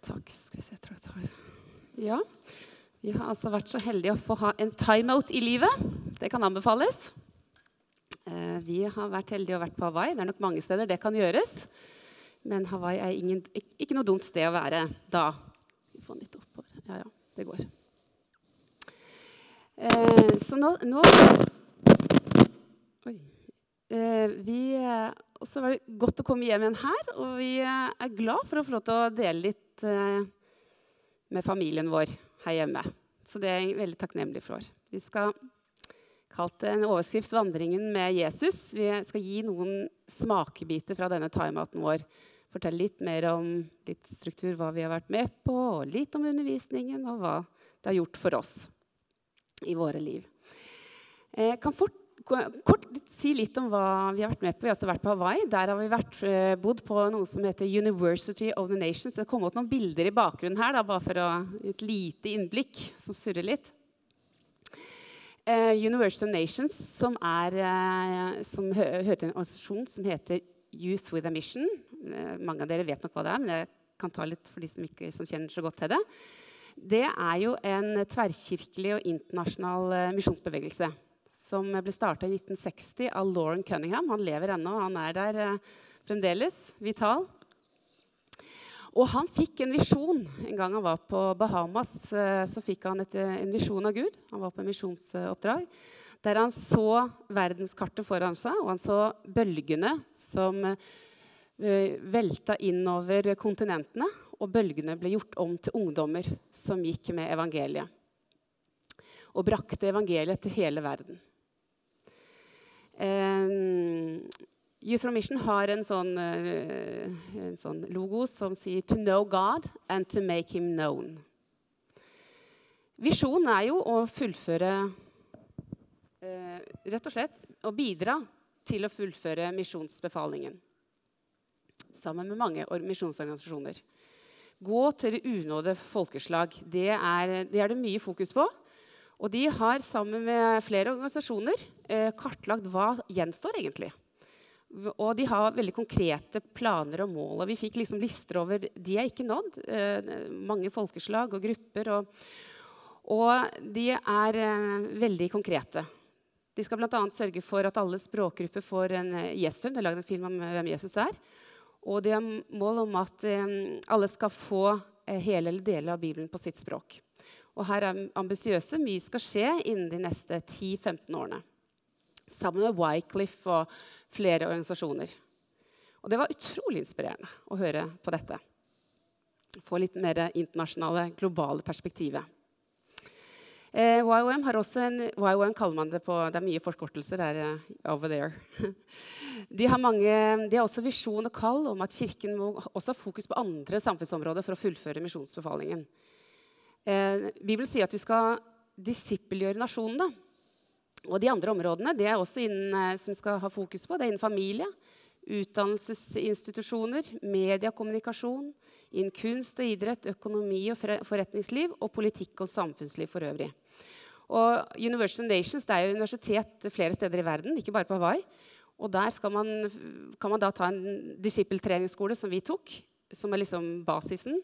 Takk. Skal vi se, jeg tror jeg tar Ja. Vi har altså vært så heldige å få ha en timeout i livet. Det kan anbefales. Eh, vi har vært heldige og vært på Hawaii. Det er nok mange steder det kan gjøres. Men Hawaii er ingen, ikke noe dumt sted å være da. Vi får litt oppover. Ja, ja, det går. Eh, så nå, nå Oi. Eh, vi, og så var det godt å komme hjem igjen her, og vi er glad for å få lov til å dele litt eh, med familien vår her hjemme. Så det er jeg veldig takknemlig for. Vi skal kalt en overskrift 'Vandringen med Jesus'. Vi skal gi noen smakebiter fra denne timeouten vår. Fortelle litt mer om litt struktur, hva vi har vært med på, og litt om undervisningen og hva det har gjort for oss i våre liv. Jeg kan fort kort si litt om hva vi har vært med på. Vi har også vært på Hawaii. Der har vi vært, eh, bodd på noe som heter University of the Nations. Det kom opp noen bilder i bakgrunnen her, da, bare for å, et lite innblikk som surrer litt. Eh, University of Nations, som, er, eh, som hører til en organisasjon som heter Youth with a Mission. Eh, mange av dere vet nok hva det er, men jeg kan ta litt for de som ikke som kjenner så godt til det. Det er jo en tverrkirkelig og internasjonal misjonsbevegelse som ble starta i 1960 av Lauren Cunningham. Han lever ennå. Han er der eh, fremdeles, vital. Og han fikk en visjon en gang han var på Bahamas. Eh, så fikk han et, eh, en visjon av Gud. Han var på en misjonsoppdrag. Der han så verdenskartet foran seg, og han så bølgene som velta innover kontinentene. Og bølgene ble gjort om til ungdommer som gikk med evangeliet. Og brakte evangeliet til hele verden. Um, Youth from Mission har en sånn, uh, en sånn, logo som sier 'To know God and to make him known'. Visjonen er jo å fullføre uh, Rett og slett å bidra til å fullføre misjonsbefalingen. Sammen med mange misjonsorganisasjoner. Gå til det unådde folkeslag. Det er, det er det mye fokus på. Og de har sammen med flere organisasjoner eh, kartlagt hva gjenstår egentlig. Og de har veldig konkrete planer og mål. Og vi fikk liksom lister over De er ikke nådd. Eh, mange folkeslag og grupper. Og, og de er eh, veldig konkrete. De skal bl.a. sørge for at alle språkgrupper får en eh, Det De har lagd en film om hvem Jesus er. Og de har mål om at alle skal få hele eller deler av Bibelen på sitt språk. Og her er ambisiøse. Mye skal skje innen de neste 10-15 årene. Sammen med Wycliffe og flere organisasjoner. Og det var utrolig inspirerende å høre på dette. Få litt mer internasjonale, globale perspektivet. Eh, YOM har også en, YOM kaller man det på Det er mye forkortelser der uh, over there. De har, mange, de har også visjon og kall om at Kirken må også ha fokus på andre samfunnsområder for å fullføre misjonsbefalingen. Eh, Bibelen sier at vi skal disippelgjøre nasjonene. Og de andre områdene det er også innen, eh, som skal ha fokus på, det er innen familie, utdannelsesinstitusjoner, media, kommunikasjon, innen kunst og idrett, økonomi og forretningsliv og politikk og samfunnsliv for øvrig. Og University of Nations det er jo universitet flere steder i verden, ikke bare på Hawaii. Og der man, kan man da ta en disippeltreningsskole, som vi tok, som er liksom basisen.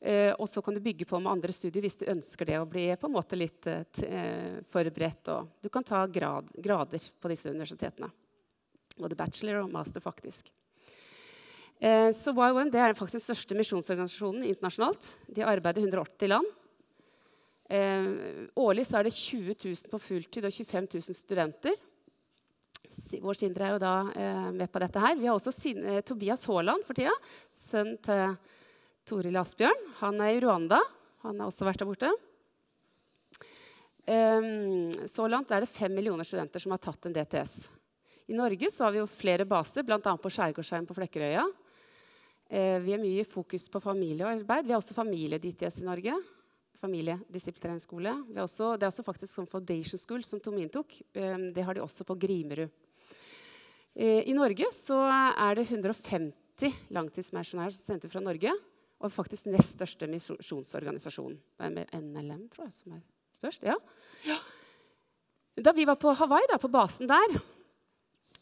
Eh, og så kan du bygge på med andre studier hvis du ønsker det å bli på en måte litt eh, eh, forberedt. Og du kan ta grad, grader på disse universitetene. Både bachelor og master, faktisk. Så YOM er faktisk den største misjonsorganisasjonen internasjonalt. De arbeider i 180 land. Årlig så er det 20 000 på fulltid og 25 000 studenter. Vår Sindre er jo da med på dette her. Vi har også Tobias Haaland for tida. Sønn til Toril Asbjørn. Han er i Rwanda. Han har også vært der borte. Um, så langt er det fem millioner studenter som har tatt en DTS. I Norge har vi flere baser, bl.a. på Skjærgårdsheim på Flekkerøya. Uh, vi har mye fokus på familiearbeid. Vi har også familie-DTS i Norge. Familiedisiplintreningsskole. Det er også faktisk som Foundation School, som Tomin tok. Um, det har de også på Grimerud. Uh, I Norge er det 150 langtidsmisjonærer som sendte fra Norge. Og faktisk nest største misjonsorganisasjon. Det er med NLM, tror jeg, som er størst. Ja. ja. Da vi var på Hawaii, da, på basen der,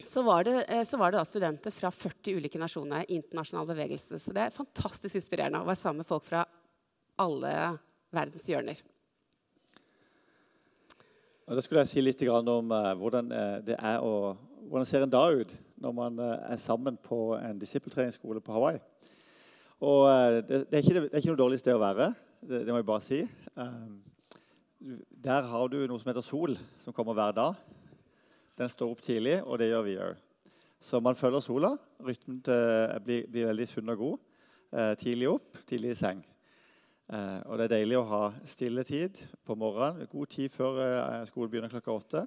så var, det, eh, så var det da studenter fra 40 ulike nasjoner. internasjonal bevegelse. Så det er fantastisk inspirerende å være sammen med folk fra alle verdens hjørner. Og da skulle jeg si litt om uh, hvordan, uh, det er å, hvordan ser en dag ut når man er sammen på en disippeltreningsskole på Hawaii. Og det, det, er ikke, det, er ikke, noe dårlig sted å være. Det, det må jeg bare si. der har du noe som heter Sol, som kommer hver dag. Den står opp tidlig, og det gjør vi òg. Så man følger sola. Rytmen blir, blir, veldig sunn og god. tidlig opp, tidlig i seng. Eh, og det er deilig å ha stille tid på morgenen. God tid før eh, skolen begynner klokka åtte.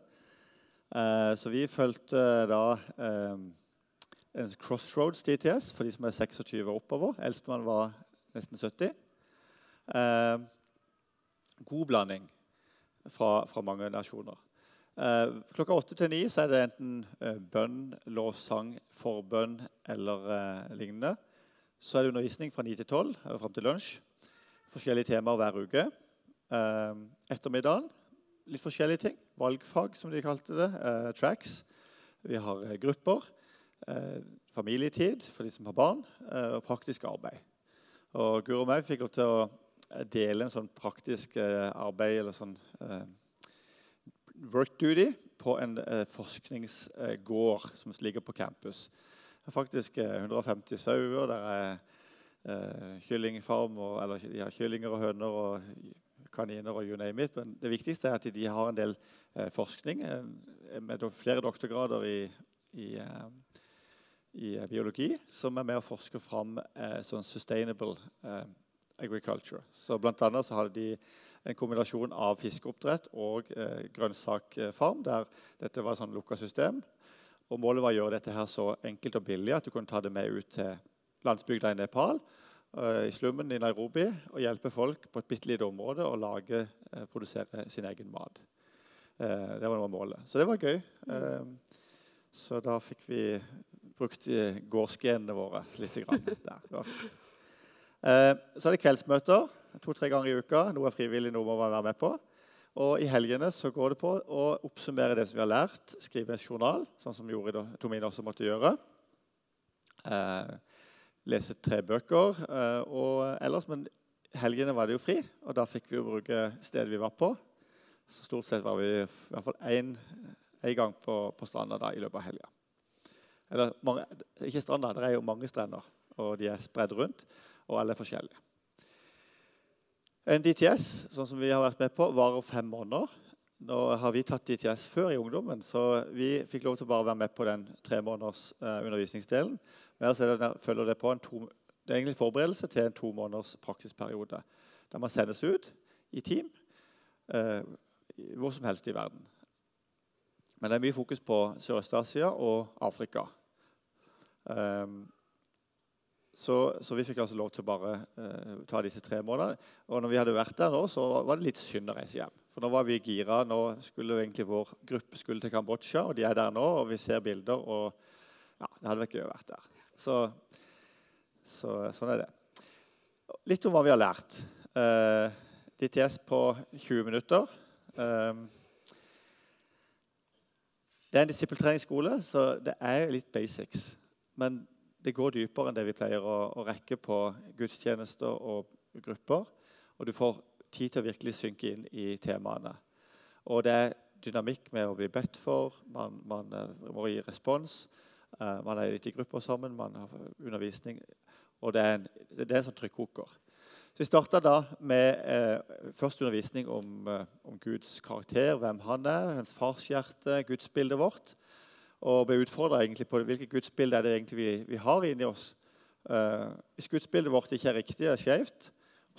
Eh, så vi fulgte da eh, Crossroads DTS for de som er 26 og oppover. Eldstemann var nesten 70. Eh, god blanding fra, fra mange nasjoner. Eh, klokka åtte til ni er det enten bønn, lovsang, forbønn eller lignende. Så er det undervisning fra ni til tolv, eller fram til lunsj forskjellige temaer hver uke. Eh, ettermiddagen litt forskjellige ting. Valgfag, som de kalte det. Eh, tracks. Vi har eh, grupper. Eh, familietid for de som har barn. Eh, og praktisk arbeid. Og Guro og meg fikk lov til å eh, dele en sånn praktisk arbeid eller sånn work duty på en forskningsgård som ligger på campus. Det er faktisk 150 sauer. der er kyllingfarm, eller de har kyllinger og høner og kaniner og you name it. Men det viktigste er at de har en del forskning med flere doktorgrader i, i, i, eh, biologi som er med å forske fram eh, sånn sustainable agriculture. Så blant annet så hadde de en kombinasjon av fiskeoppdrett og eh, grønnsakfarm, der dette var et sånn lukka system. Og Målet var å gjøre dette her så enkelt og billig at du kunne ta det med ut til landsbygda i Nepal, uh, i slummen i Nairobi, og hjelpe folk på et bitte lite område å lage, uh, produsere sin egen mat. Det var målet. Så det var gøy. så da fikk vi brukt gårdsgenene våre litt. Der. så er det kveldsmøter to-tre ganger i uka. Noe er frivillig, noe må man være med på. Og I helgene så går det på å oppsummere det som vi har lært, skrive en journal, sånn som Tomine også måtte gjøre. Eh, lese tre bøker. Eh, og ellers, Men helgene var det jo fri, og da fikk vi jo bruke stedet vi var på. Så stort sett var vi i hvert fall én gang på, på stranda da, i løpet av helga. Eller mange, ikke stranda, det er jo mange strender, og de er spredd rundt. Og alle er forskjellige. En DTS sånn som vi har vært med på, varer fem måneder. Nå har vi tatt DTS før i ungdommen, så vi fikk lov til å bare være med på den tre måneders eh, undervisningsdelen. Men så det, følger det på en to, det er egentlig forberedelse til en to måneders praksisperiode. Der man sendes ut i team eh, hvor som helst i verden. Men det er mye fokus på Sørøst-Asia og Afrika. Um, så, så, vi fikk altså lov til å bare uh, ta disse tre månedene. Og når vi hadde vært der nå, så var det litt synd å reise hjem. For nå var vi gira. Nå skulle egentlig vår gruppe skulle til Kambodsja, og de er der nå. Og vi ser bilder, og ja, det hadde vært gøy å være der. Så, så, sånn er det. Litt om hva vi har lært. Uh, DTS på 20 minutter. Uh, det er en disippeltreningsskole, så det er litt basics. Men det går dypere enn det vi pleier å, å, rekke på gudstjenester og grupper. Og du får tid til å virkelig synke inn i temaene. Og det er dynamikk med å bli bedt for. Man, man eh, må gi respons. Uh, man er litt i grupper sammen, man har undervisning. Og det er en, det er en sånn trykkoker. Så Vi starta da med eh, først undervisning om, eh, om, Guds karakter, hvem han er, hans farshjerte, gudsbildet vårt og ble utfordra på hvilket gudsbilde er det egentlig vi, vi har inni oss. Uh, hvis gudsbildet vårt ikke er riktig, er skjevt,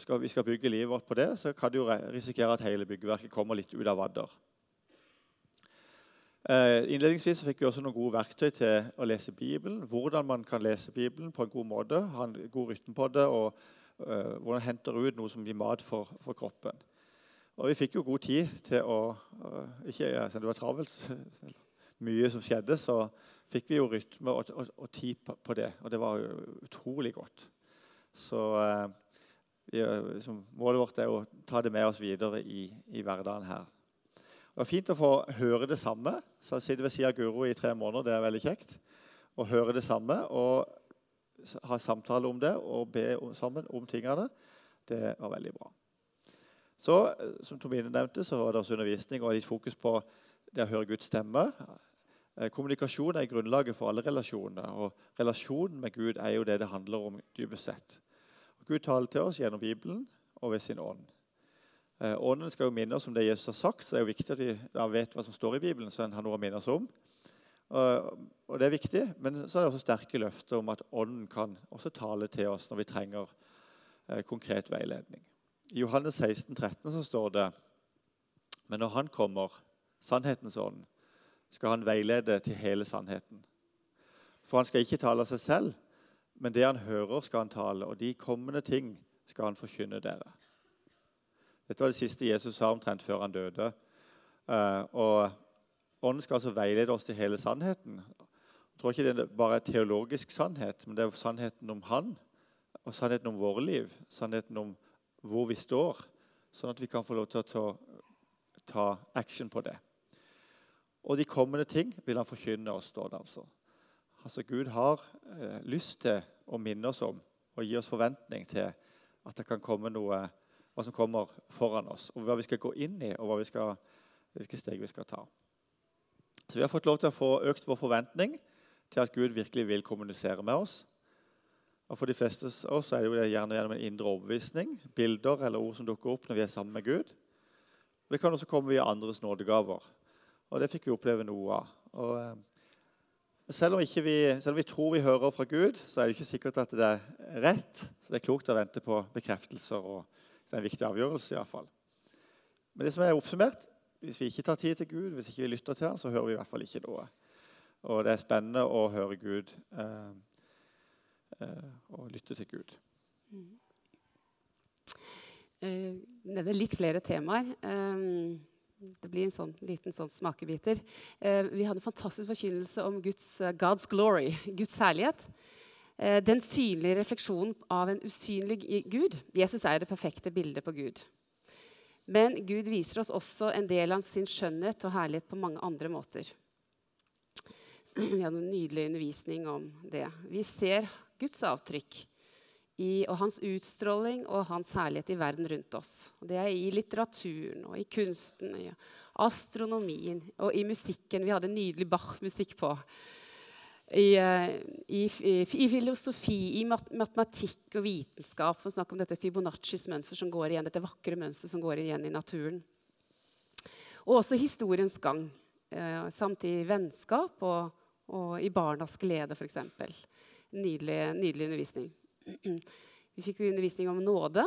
og vi skal bygge livet vårt på det, så kan jo risikere at hele byggverket kommer litt ut av vadder. Uh, innledningsvis fikk vi også noen gode verktøy til å lese Bibelen. Hvordan man kan lese Bibelen på en god måte, ha en god rytme på det, og uh, hvordan henter ut noe som gir mat for, for, kroppen. Og vi fikk jo god tid til å Ikke ja, det var travelt, mye som skjedde, så fikk vi jo rytme og, og, og tid på, det. Og det var utrolig godt. Så eh, vi, liksom, målet vårt er å ta det med oss videre i, i hverdagen her. Det var fint å få høre det samme. Så jeg sitter ved siden av Guro i tre måneder. Det er veldig kjekt. Å høre det samme og ha samtale om det og be sammen om tingene. Det var veldig bra. Så, eh, som Tomine nevnte, så var det også undervisning og litt fokus på det å høre Guds stemme. Eh, kommunikasjon er grunnlaget for alle relasjoner. Og relasjonen med Gud er jo det det handler om dypest sett. Og Gud taler til oss gjennom Bibelen og ved sin ånd. Eh, ånden skal jo minne oss om det Jesus har sagt, så det er jo viktig at vi da vet hva som står i Bibelen. så en har noe å minne oss om. Og det er viktig, Men så er det også sterke løfter om at Ånden kan også tale til oss når vi trenger eh, konkret veiledning. I Johannes 16, 13 så står det Men når Han kommer, sannhetens ånd, skal Han veilede til hele sannheten. For Han skal ikke tale av seg selv, men det Han hører, skal Han tale, og de kommende ting skal Han forkynne dere. Dette var det siste Jesus sa omtrent før han døde. Eh, og Ånden skal altså veilede oss til hele sannheten. Jeg tror ikke det er bare er teologisk sannhet, men det er sannheten om Han og sannheten om våre liv. Sannheten om hvor vi står, sånn at vi kan få lov til å ta, action på det. Og de kommende ting vil han forkynne oss, står det altså. Altså Gud har eh, lyst til å minne oss om og gi oss forventning til at det kan komme noe hva som kommer foran oss, og hva vi skal gå inn i, og skal, hvilke steg vi skal ta. Så vi har fått lov til å få økt vår forventning til at Gud virkelig vil kommunisere med oss. Og For de fleste av oss er det jo gjerne gjennom en indre overbevisning, bilder eller ord som dukker opp når vi er sammen med Gud. Og Det kan også komme via andres nådegaver. Og Det fikk vi oppleve noe av. Og, eh, selv, om vi, selv, om vi, tror vi hører fra Gud, så er det ikke sikkert at det er rett. Så det er klokt å vente på bekreftelser. og det er en viktig avgjørelse. I fall. Men det som er oppsummert, hvis vi ikke tar tid til Gud, hvis ikke vi lytter til ham, så hører vi i hvert fall ikke noe. Og det er spennende å høre Gud eh, eh, og lytte til Gud. Mm. Uh, er litt flere temaer. Um, det blir en sånn, liten sånn smakebiter. Eh, vi hadde en fantastisk forkynnelse om Guds, uh, God's glory, Guds særlighet. Den synlige refleksjonen av en usynlig Gud. Jesus er det perfekte bildet på Gud. Men Gud viser oss også en del av sin skjønnhet og herlighet på mange andre måter. Vi hadde en nydelig undervisning om det. Vi ser Guds avtrykk i, og hans utstråling og hans herlighet i verden rundt oss. Det er i litteraturen og i kunsten, i astronomien og i musikken. Vi hadde nydelig Bach-musikk på i, eh, i, i, filosofi, i matematikk og vitenskap. For å snakke om dette Fibonaccis mønster som går igjen, dette vakre mønsteret som går igjen i naturen. Og også historiens gang, eh, samt i vennskap og, og i barnas glede, f.eks. Nydelig, nydelig undervisning. Vi fikk undervisning om nåde.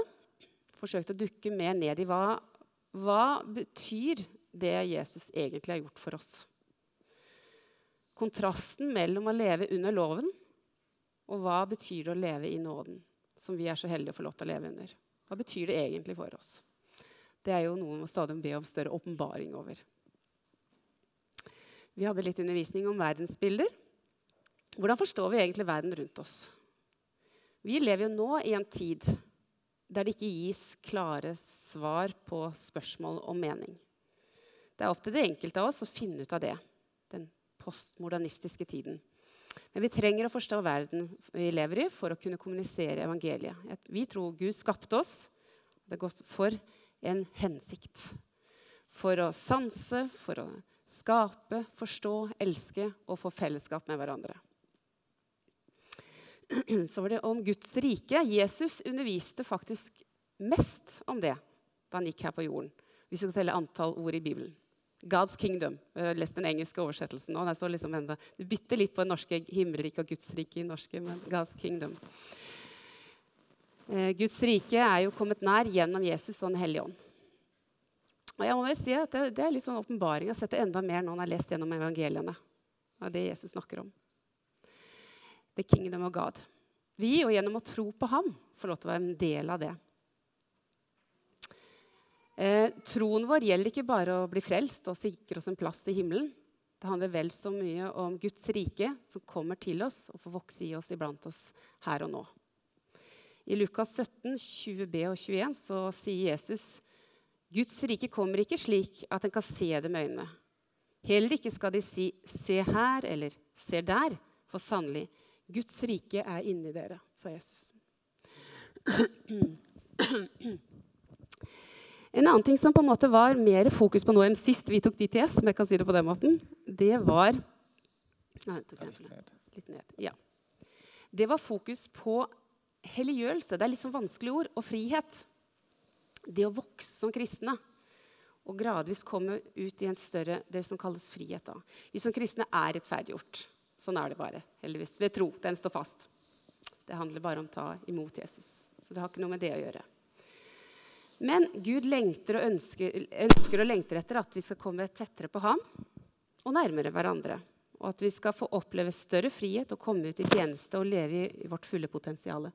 Forsøkte å dukke mer ned i hva, hva betyr det Jesus egentlig har gjort for oss kontrasten mellom å leve under loven og hva betyr det å leve i nåden, som vi er så heldige å få lov til å leve under. Hva betyr det egentlig for oss? Det er jo noe man stadig be om større åpenbaring over. Vi hadde litt undervisning om verdensbilder. Hvordan forstår vi egentlig verden rundt oss? Vi lever jo nå i en tid der det ikke gis klare svar på spørsmål om mening. Det er opp til det enkelte av oss å finne ut av det den postmodernistiske tiden. Men vi trenger å forstå verden vi lever i, for å kunne kommunisere evangeliet. Vi tror Gud skapte oss det er gått for en hensikt. For å sanse, for å skape, forstå, elske og få fellesskap med hverandre. Så var det om Guds rike. Jesus underviste faktisk mest om det da han gikk her på jorden. Hvis vi skal telle antall ord i Bibelen. God's kingdom. Jeg har lest den engelske oversettelsen nå. står liksom enda, Det bytter litt på det norske himmelriket og Guds rike i norske, men God's kingdom. Eh, Guds rike er jo kommet nær gjennom Jesus og Den hellige ånd. Og jeg må vel si at det, det er litt sånn åpenbaring å sette enda mer når jeg har lest gjennom evangeliene. av det Jesus snakker om. The kingdom of God. Vi, og gjennom å tro på ham, får lov til å være en del av det. Eh, troen vår gjelder ikke bare å bli frelst og sikre oss en plass i himmelen. Det handler vel så mye om Guds rike som kommer til oss og får vokse i oss iblant oss her og nå. I Lukas 17, 20b og 21 så sier Jesus Guds rike kommer ikke slik at en kan se det med øynene. Heller ikke skal de si 'se her' eller 'se der', for sannelig, Guds rike er inni dere, sa Jesus. En annen ting som på en måte var mer fokus på nå enn sist vi tok DTS, om jeg kan si det på den måten, det var Nei, litt ned. Ja. Det var fokus på helliggjørelse. Det er litt sånn vanskelig ord. Og frihet. Det å vokse som kristne og gradvis komme ut i en større det som kalles frihet. da. Vi som kristne er rettferdiggjort. Sånn er det bare. heldigvis. Ved tro. Den står fast. Det handler bare om å ta imot Jesus. Så det har ikke noe med det å gjøre. Men Gud lengter og ønsker, ønsker og lengter etter at vi skal komme tettere på ham og nærmere hverandre. Og at vi skal få oppleve større frihet og komme ut i tjeneste og leve i vårt fulle potensial.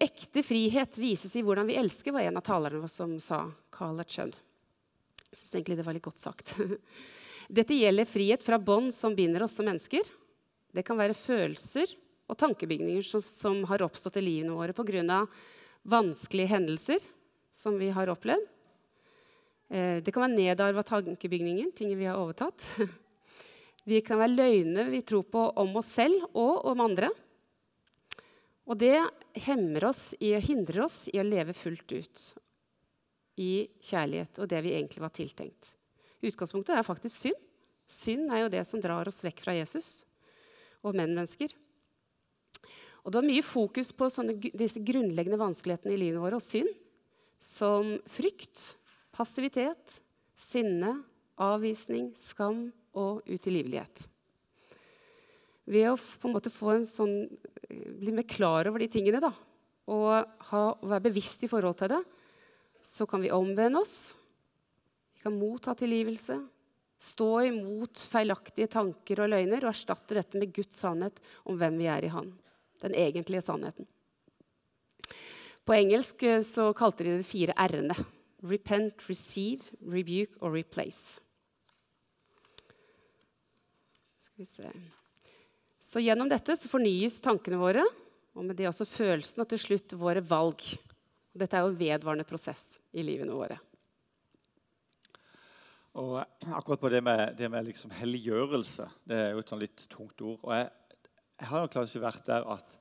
Ekte frihet vises i hvordan vi elsker, var en av talerne som sa. Carl Chud. Jeg syns egentlig det var litt godt sagt. Dette gjelder frihet fra bånd som binder oss som mennesker. Det kan være følelser og tankebygninger som, som har oppstått i livene våre pga. vanskelige hendelser som vi har opplevd. Eh, det kan være nedarva tankebygninger, ting vi har overtatt. Vi kan være løgner vi tror på om oss selv og om andre. Og det hemmer oss i, hindrer oss i å leve fullt ut i kjærlighet og det vi egentlig var tiltenkt. Utgangspunktet er faktisk synd. Synd er jo det som drar oss vekk fra Jesus og menn-mennesker. Og Det var mye fokus på sånne, disse grunnleggende vanskelighetene i livet vårt og synd, som frykt, passivitet, sinne, avvisning, skam og utilgivelighet. Ved å på en måte få en sånn, eh, bli mer klar over de tingene da, og ha, være bevisst i forhold til det, så kan vi omvende oss. Vi kan motta tilgivelse, stå imot feilaktige tanker og løgner og erstatte dette med Guds sannhet om hvem vi er i Han. Den egentlige sannheten. På engelsk eh, så kalte de det fire r-ene. Repent, receive, rebuke og replace. Skal vi se så gjennom dette så fornyes tankene våre, og med det også følelsen, og til slutt våre valg. Dette er jo en vedvarende prosess i livene våre. Og akkurat på det med, det med liksom helliggjørelse Det er jo et sånn litt tungt ord. Og jeg, jeg har jo klart ikke vært der at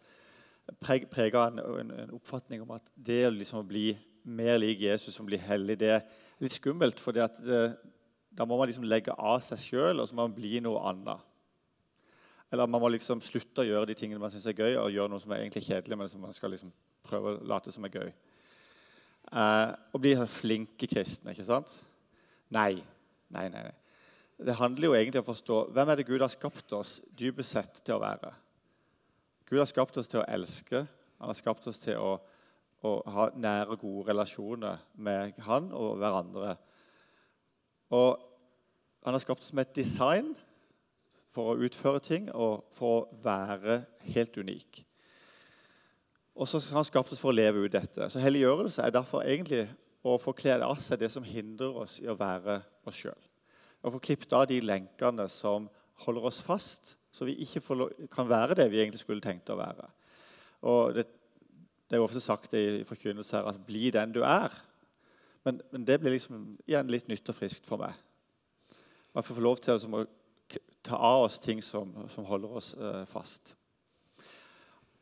preg, prega en, en, en, oppfatning om at det liksom å bli mer lik Jesus som blir hellig, det er litt skummelt. For da må man liksom legge av seg sjøl, og så må man bli noe annet. Eller man må liksom slutte å gjøre de tingene man syns er gøy, og gjøre noe som er egentlig kjedelig, men som man skal liksom prøve å late som er gøy. Eh, og bli flinke kristne, ikke sant? Nei. Nei, nei, nei. Det handler jo egentlig om å forstå hvem er det Gud har skapt oss dypest sett til å være. Gud har skapt oss til å elske. Han har skapt oss til å, å ha nære, gode relasjoner med Han og hverandre. Og han har skapt oss med et design for å utføre ting og for å være helt unik. Og så har han skapt oss for å leve ut dette. Så Helliggjørelse er derfor egentlig å få kledd av seg det som hindrer oss i å være oss sjøl. Og få klippet av de lenkene som holder oss fast, så vi ikke kan være det vi egentlig skulle tenkt å være. Og det, det er jo ofte sagt i forkynnelse her at 'bli den du er'. Men, men, det blir liksom igjen litt nytt og friskt for meg. Man får få lov til å ta av oss ting som, som holder oss uh, fast.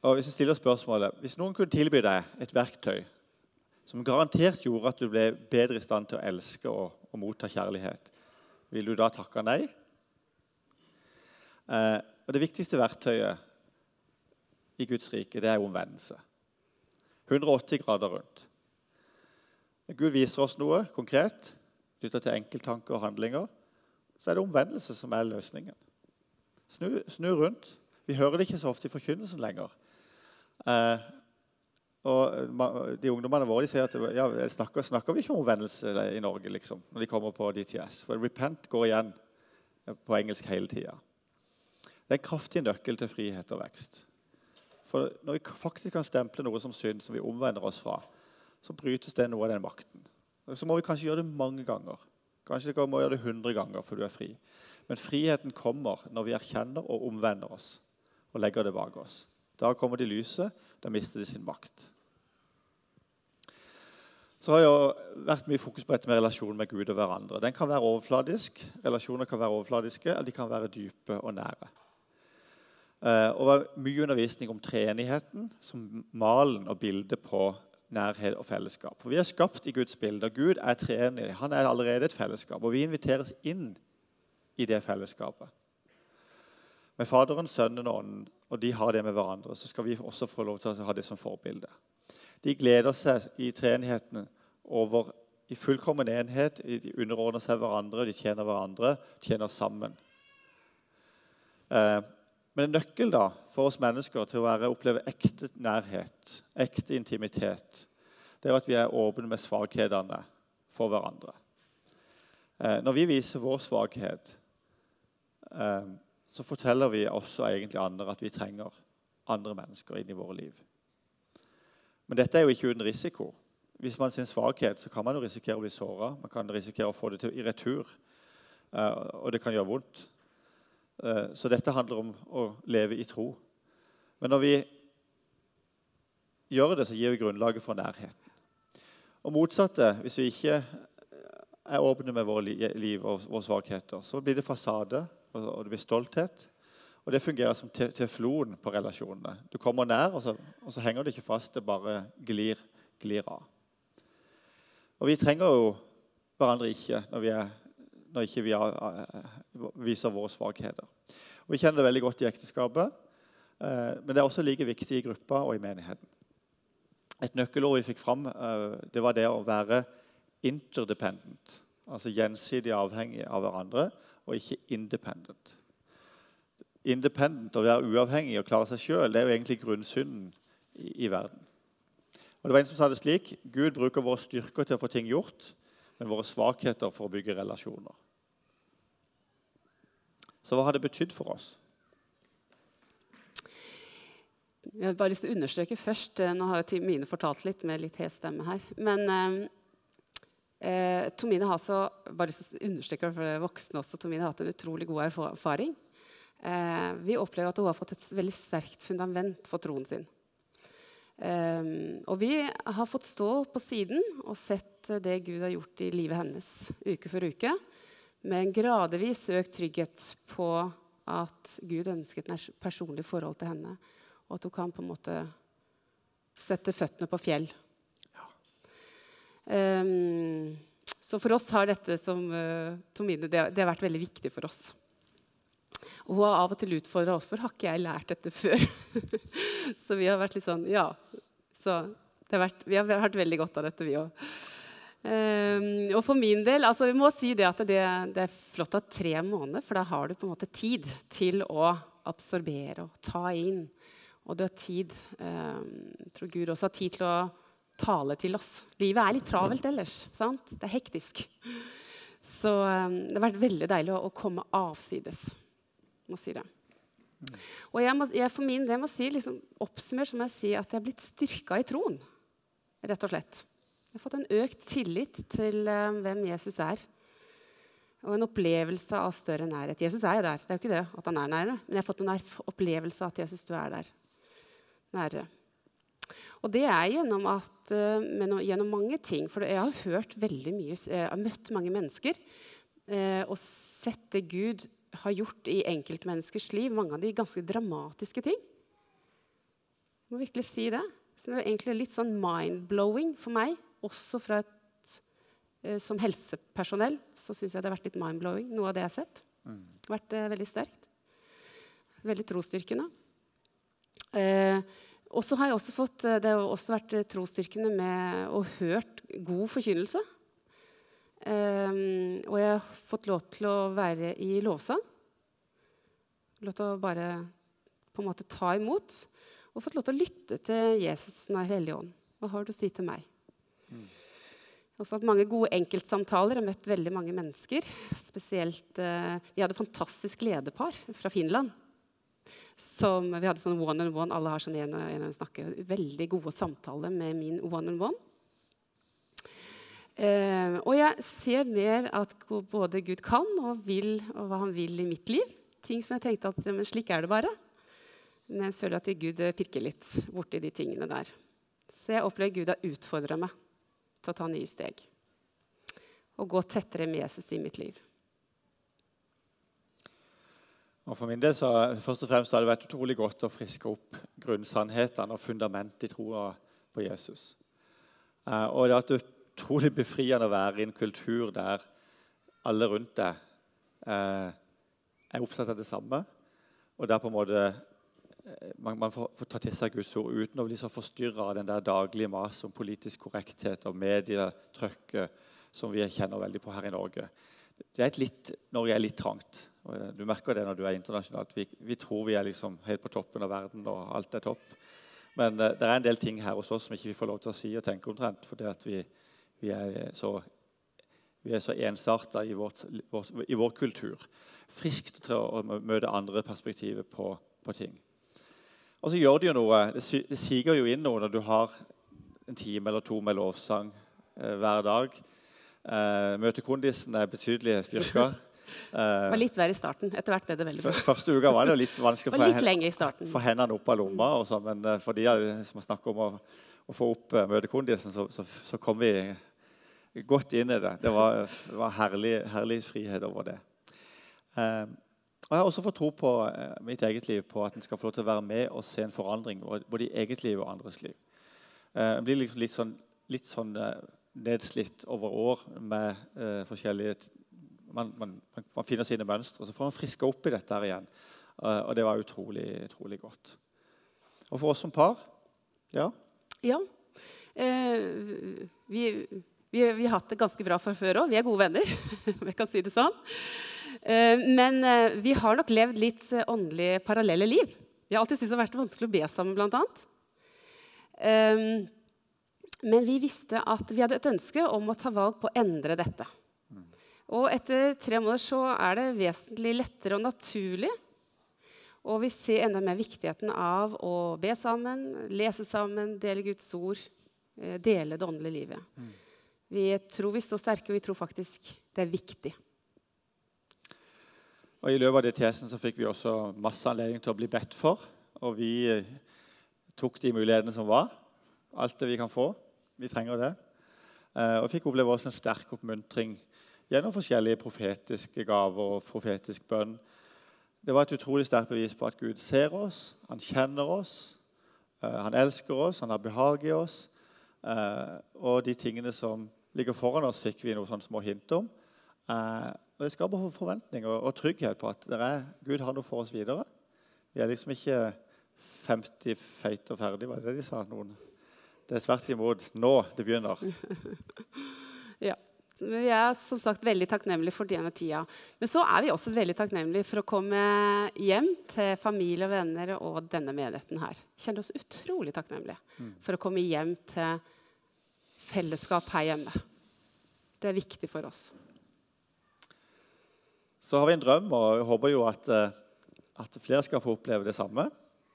Og Hvis vi stiller spørsmålet, hvis noen kunne tilby deg et verktøy som garantert gjorde at du ble bedre i stand til å elske og, og motta kjærlighet, vil du da takke nei? Eh, og Det viktigste verktøyet i Guds rike det er omvendelse. 180 grader rundt. Gud viser oss noe konkret knytta til enkelttanker og handlinger så er det omvendelse som er løsningen. Snu, snu rundt. Vi hører det ikke så ofte i forkynnelsen lenger. Eh, og de Ungdommene våre de sier at ja, snakker, snakker vi ikke om omvendelse i Norge liksom, når de kommer på DTS. For repent går igjen på engelsk hele tida. Det er en kraftig nøkkel til frihet og vekst. For Når vi faktisk kan stemple noe som synd, som vi omvender oss fra, så brytes det noe av den makten. Så må vi kanskje gjøre det mange ganger. Kanskje vi må gjøre det 100 ganger før du er fri. Men friheten kommer når vi erkjenner og omvender oss og legger det bak oss. Da kommer det lyset. Da mister de sin makt. Så har det vært mye fokus på dette med relasjonen med Gud og hverandre. Den kan være overfladisk, Relasjoner kan være overfladiske, eller de kan være dype og nære. Eh, og det var mye undervisning om treenigheten som malen og bildet på nærhet og fellesskap. For Vi er skapt i Guds bilde, og Gud er treenig. Han er allerede et fellesskap. Og vi inviteres inn i det fellesskapet. Med Faderen, Sønnen og Ånden, og de har det med hverandre, så skal vi også få lov til å ha det som forbilde. De gleder seg i treenigheten over i fullkommen enhet. De underordner seg hverandre, de tjener hverandre, tjener sammen. Eh, men en nøkkel da, for oss mennesker til å være, oppleve ekte nærhet, ekte intimitet, det er at vi er åpne med svakhetene for hverandre. Eh, når vi viser vår svakhet, eh, så forteller vi også egentlig andre at vi trenger andre mennesker inn i våre liv. Men dette er jo ikke uten risiko. Hvis man sin svakhet, så kan man jo risikere å bli såra. Man kan risikere å få det til, i retur, eh, og det kan gjøre vondt. Eh, så dette handler om å leve i tro. Men når vi gjør det, så gir vi grunnlaget for nærheten. Og motsatte, hvis vi ikke er åpne med våre liv og våre svakheter, så blir det fasade, og det blir stolthet. Og det fungerer som teflon på relasjonene. Du kommer nær, og så, og så, henger det ikke fast. Det bare glir, glir, av. Og vi trenger jo hverandre ikke når, vi er, når ikke vi er, viser våre svakheter. Og Vi kjenner det veldig godt i ekteskapet, eh, men det er også like viktig i gruppa og i menigheten. Et nøkkelord vi fikk fram, eh, det var det å være interdependent. Altså gjensidig avhengig av hverandre, og ikke independent independent, å være uavhengig og klare seg sjøl, det er jo egentlig grunnsynden i, i, verden. Og det var En som sa det slik Gud bruker våre styrker til å få ting gjort, men våre svakheter for å bygge relasjoner. Så hva har det betydd for oss? Jeg har bare lyst til å understreke først eh, Nå har jo Mine fortalt litt med litt hes stemme her. Men eh, eh, Tomine har så bare lyst til å understreke for voksne også, Tomine har hatt en utrolig god erfaring Eh, vi opplever at hun har fått et veldig sterkt fundament for troen sin. Eh, og vi har fått stå på siden og sett det Gud har gjort i livet hennes uke for uke, med en gradvis økt trygghet på at Gud ønsket et personlig forhold til henne, og at hun kan på en måte sette føttene på fjell. Ja. Um, så for oss har dette som uh, Tomine, det, det har vært veldig viktig for oss. Og hun har av og til utfordra hvorfor for har ikke jeg lært dette før? så vi har vært litt sånn Ja. Så har vært, vi har vært veldig godt av dette, vi òg. Um, ehm, og for min del altså Vi må si det at det, det er flott at tre måneder, for da har du på en måte tid til å absorbere og ta inn. Og du har tid um, Jeg tror Gud også har tid til å tale til oss. Livet er litt travelt ellers. sant? Det er hektisk. Så um, det har vært veldig deilig å, å komme avsides må si det. Og jeg, må, jeg for min del må si, liksom, oppsummert så må jeg si at jeg er blitt styrka i troen. Rett og slett. Jeg har fått en økt tillit til uh, hvem Jesus er. Og en opplevelse av større nærhet. Jesus er jo der. Det er jo ikke det at han er nære. Men jeg har fått en opplevelse av at Jesus, du er der. Nærere. Og det er gjennom, at, uh, gjennom mange ting. For jeg har hørt veldig mye, jeg har møtt mange mennesker og sett det Gud har gjort i enkeltmenneskers liv. Mange av de ganske dramatiske ting. Jeg må virkelig si det. Det er egentlig litt sånn mind-blowing for meg. Også fra et, eh, som helsepersonell så syns jeg det har vært litt mind-blowing, noe av det jeg har sett. Mm. Vært eh, veldig sterkt. Veldig trosstyrkende. Eh, og så har jeg også fått, eh, Det har også vært eh, trosstyrkende med å hørt god forkynnelse. Um, og jeg har fått lov til å være i lovsang. Lov til å bare på en måte ta imot. Og fått lov til å lytte til Jesus Den hellige ånd. Hva har du å si til meg? Mm. Jeg har også hatt mange gode enkeltsamtaler. Jeg har møtt veldig mange mennesker. Spesielt, uh, Vi hadde fantastisk lederpar fra Finland. Som, vi hadde sånn one on one. Alle har sånn en, en, en snakke. Veldig gode samtaler med min one on one. Eh, og jeg ser mer at både Gud kan og vil, og hva han vil i mitt liv. Ting som jeg tenkte at men slik er det bare. Men jeg føler at Gud pirker litt borti de tingene der. Så jeg opplever Gud har utfordra meg til å ta nye steg. Og gå tettere med Jesus i mitt liv. Og For min del så først og fremst har det vært utrolig godt å friske opp grunnsannhetene og fundamentet i troa på Jesus. Eh, og det at vært utrolig befriende å være i en kultur der alle rundt deg eh, er opptatt av det samme. Og der på en måte eh, man, man får, får, ta til seg Guds ord uten å bli så forstyrra av den der daglige maset om politisk korrekthet og medietrykket som vi kjenner veldig på her i Norge. Det er et litt, Norge er litt trangt. Eh, du merker det når du er internasjonalt. Vi, vi, tror vi er liksom helt på toppen av verden, og alt er topp. Men uh, det er en del ting her hos oss som ikke vi får lov til å si og tenke omtrent. Fordi at vi, vi er så, vi er så ensarta i, i, vår kultur. Friskt til å møte andre perspektiver på, på, ting. Og så gjør det jo noe. Det, det siger jo inn noe når du har en time eller to med lovsang eh, hver dag. Møte møtekondisen er betydelig styrka. Det var litt verre i starten. Etter hvert ble det veldig bra. Første uka var det litt vanskelig å få, hendene opp av lomma. Og så, men eh, for de som snakker om å, å få opp møtekondisen, så, så, så, kom vi godt inn i det. Det var, var herlig, herlig, frihet over det. Uh, og Jeg har også fått tro på uh, mitt eget liv på at en skal få lov til å være med og se en forandring både i eget liv og andres liv. En blir liksom litt sånn, litt sånn nedslitt over år med forskjellige man, man, man, finner sine mønstre. Så får man friske opp i dette her igjen. Uh, og det var utrolig, utrolig godt. Og for oss som par ja. Ja. Eh, vi, vi, vi, har hatt det ganske bra fra før òg. Vi er gode venner, jeg kan si det sånn. Eh, men eh, vi har nok levd litt åndelig parallelle liv. Vi har alltid syntes det har vært vanskelig å be sammen. Eh, men vi visste at vi hadde et ønske om å ta valg på å endre dette. Og etter tre måneder så er det vesentlig lettere og naturlig. Og vi ser enda mer viktigheten av å be sammen, lese sammen, dele Guds ord, eh, dele det åndelige livet. Vi tror vi står sterke, og vi tror faktisk det er viktig. Og I løpet av det tjenesten så fikk vi også masse anledning til å bli bedt for. Og vi eh, tok de mulighetene som var. Alt det vi kan få. Vi trenger det. Eh, og fikk oppleve også en sterk oppmuntring gjennom forskjellige profetiske gaver og profetisk bønn. Det var et utrolig sterkt bevis på at Gud ser oss, han kjenner oss, eh, han elsker oss, han har behag i oss. Og de tingene som ligger foran oss, fikk vi noen små hint om. Eh, og Det skaper forventning og, og trygghet på at er, Gud har noe for oss videre. Vi er liksom ikke 50 feite og ferdig, var det det de sa? noen? Det er tvert imot nå det begynner. ja. Vi er som sagt veldig takknemlige for denne tida. Men så er vi også veldig takknemlige for å komme hjem til familie og venner og denne menigheten her. Kjenner oss utrolig takknemlige mm. for å komme hjem til fellesskap her hjemme. Det er viktig for oss. Så har vi en drøm, og jeg håper jo at, eh, at flere skal få oppleve det samme.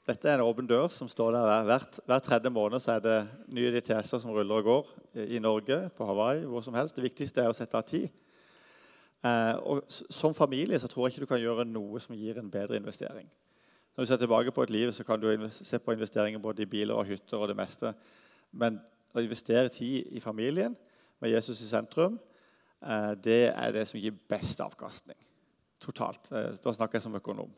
Dette er en åpen dør som står der hver, hver tredje måned. så er det nye DTS-er som ruller og går i Norge, på Hawaii, hvor som helst. Det viktigste er å sette av tid. Eh, og Som familie så tror jeg ikke du kan gjøre noe som gir en bedre investering. Når du ser tilbake på et liv, så kan du se på investeringer både i biler og hytter og det meste. Men å investere tid i familien med Jesus i sentrum, eh, det er det som gir best avkastning. Totalt. Eh, da snakker jeg som økonom.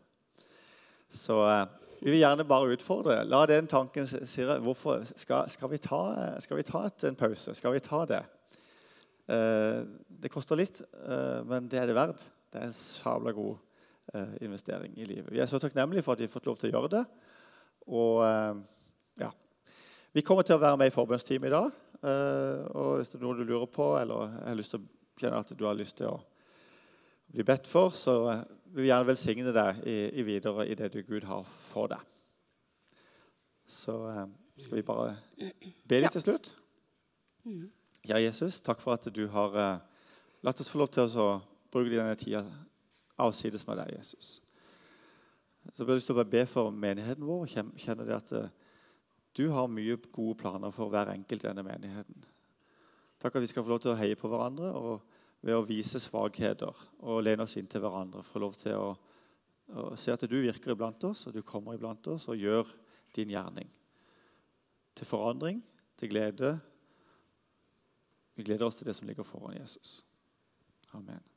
Så eh, vi vil gjerne bare utfordre. La den tanken sirre. hvorfor skal, skal, vi ta, skal vi ta en pause? Skal vi ta det? Det koster litt, men det er det verdt. Det er en sabla god investering i livet. Vi er så takknemlige for at vi har fått lov til å gjøre det. Og. Vi kommer til å være med i forbundsteamet i dag. Eh, og hvis det er noe du lurer på, eller har lyst til at du har lyst til å bli bedt for, så vil vi gjerne velsigne deg i, i videre i det du Gud har for deg. Så eh, skal vi bare be litt til slutt. Mm. Ja, Jesus, takk for at du har eh, latt oss få lov til å bruke denne tida avsides med deg, Jesus. Så jeg har lyst til å be for menigheten vår og kjenne det at du har mye gode planer for hver enkelt i denne menigheten. Takk at vi skal få lov til å heie på hverandre. og ved å vise svakheter og lene oss inn til hverandre. Få lov til å, å, se at du virker iblant oss, og du kommer iblant oss og gjør din gjerning. Til forandring, til glede Vi gleder oss til det som ligger foran Jesus. Amen.